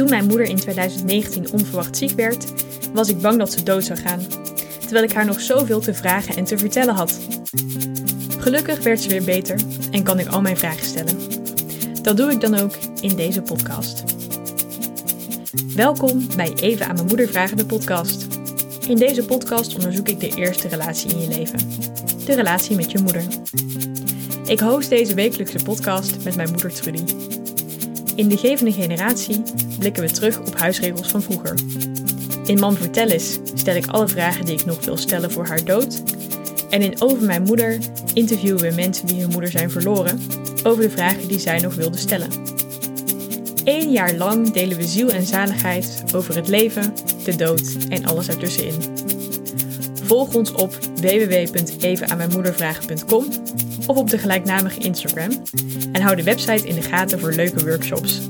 mijn moeder in 2019 onverwacht ziek werd, was ik bang dat ze dood zou gaan, terwijl ik haar nog zoveel te vragen en te vertellen had. Gelukkig werd ze weer beter en kan ik al mijn vragen stellen. Dat doe ik dan ook in deze podcast. Welkom bij Even aan mijn moeder vragen de podcast. In deze podcast onderzoek ik de eerste relatie in je leven. De relatie met je moeder. Ik host deze wekelijkse podcast met mijn moeder Trudy. In de gevende generatie blikken we terug op huisregels van vroeger. In Mam Vertel eens stel ik alle vragen die ik nog wil stellen voor haar dood. En in Over Mijn Moeder interviewen we mensen die hun moeder zijn verloren over de vragen die zij nog wilden stellen. Eén jaar lang delen we ziel en zaligheid over het leven, de dood en alles ertussenin. Volg ons op www.evenaanmijnmoedervragen.com of op de gelijknamige Instagram en hou de website in de gaten voor leuke workshops.